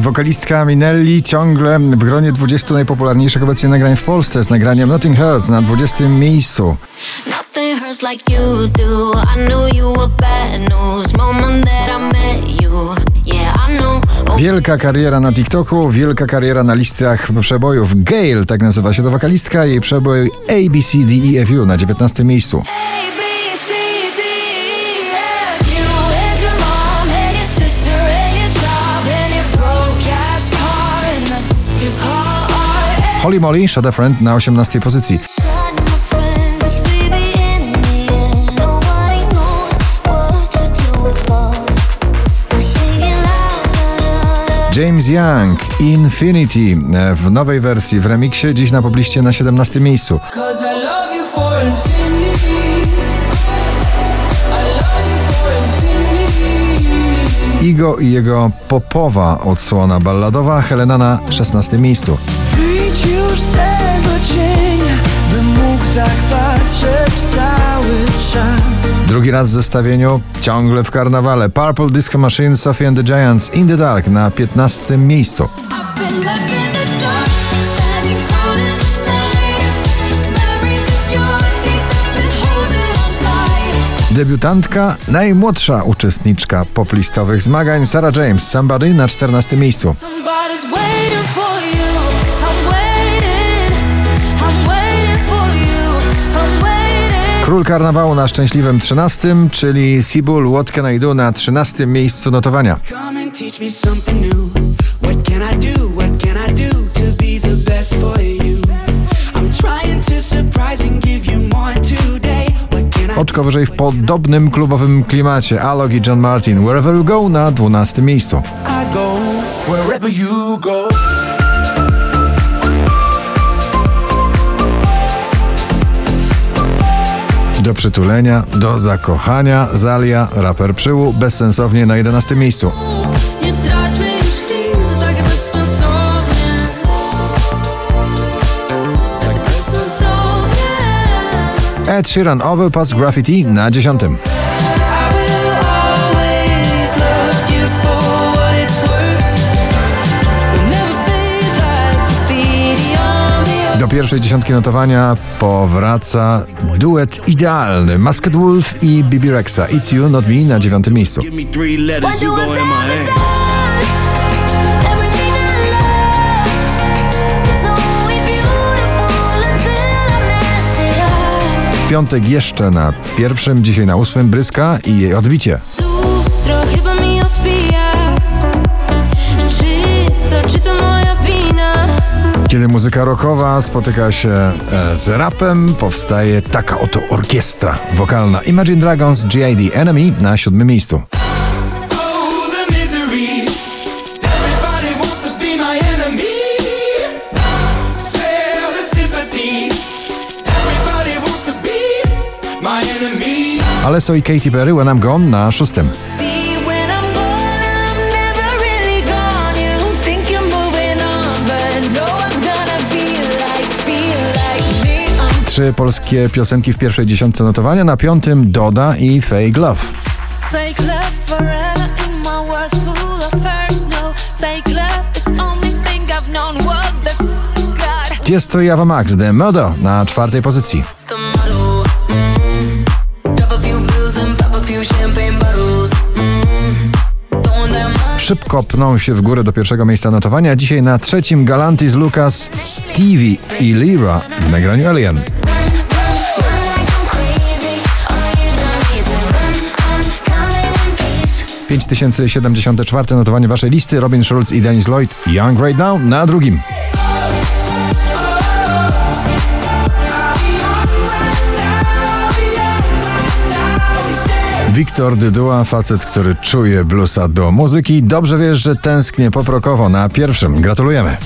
Wokalistka Minelli ciągle w gronie 20 najpopularniejszych obecnie nagrań w Polsce z nagraniem Nothing Hurts na 20 miejscu. Wielka kariera na TikToku, wielka kariera na listach przebojów. Gail, tak nazywa się to wokalistka, jej przebój A, B, C, D, E, F, U na 19 miejscu. To do with love. I'm singing loud. James Young, Infinity e, w nowej wersji, w remiksie, dziś na pobliście na 17 miejscu. Igo i jego popowa odsłona balladowa, Helena na 16 miejscu. Już z tego cienia, bym mógł tak patrzeć cały czas. Drugi raz w zestawieniu, ciągle w karnawale. Purple Disco Machine, Sophie and the Giants, In the Dark na 15 miejscu. Debiutantka, najmłodsza uczestniczka poplistowych zmagań, Sarah James, Somebody na 14 miejscu. Król karnawału na szczęśliwym 13, czyli Sibul What Can I Do na 13 miejscu notowania. I I you? You I Oczko wyżej w podobnym klubowym klimacie. Alok i John Martin, Wherever You Go na 12 miejscu. Do przytulenia, do zakochania, Zalia, raper przyłu, bezsensownie na 11 miejscu. Nie traćmy już chwil, tak bezsensownie. Tak bezsensownie. Ed Sheeran, Overpass Graffiti na 10. Do pierwszej dziesiątki notowania powraca duet idealny. Masked Wolf i Bibi Rexa. It's You, Not Me na 9 miejscu. Piątek jeszcze na pierwszym, dzisiaj na ósmym. Bryska i jej odbicie. Kiedy muzyka rockowa spotyka się e, z rapem, powstaje taka oto orkiestra wokalna. Imagine Dragons G.I.D. Enemy na siódmym miejscu. Enemy. Alesso i Katy Perry, When I'm Gone na szóstym. Trzy polskie piosenki w pierwszej dziesiątce notowania, na piątym Doda i Fake Love. fake love forever in my world full of hurt. No fake love, it's only thing I've known. What the f God. Jest to Java Max, The Modo na czwartej pozycji. Szybko pną się w górę do pierwszego miejsca notowania. Dzisiaj na trzecim Galantis Lucas, Stevie i Lyra w nagraniu Alien. 5074 notowanie waszej listy. Robin Schulz i Dennis Lloyd. Young Right Now na drugim. Wiktor Dydua, facet, który czuje bluesa do muzyki. Dobrze wiesz, że tęsknię poprokowo na pierwszym. Gratulujemy.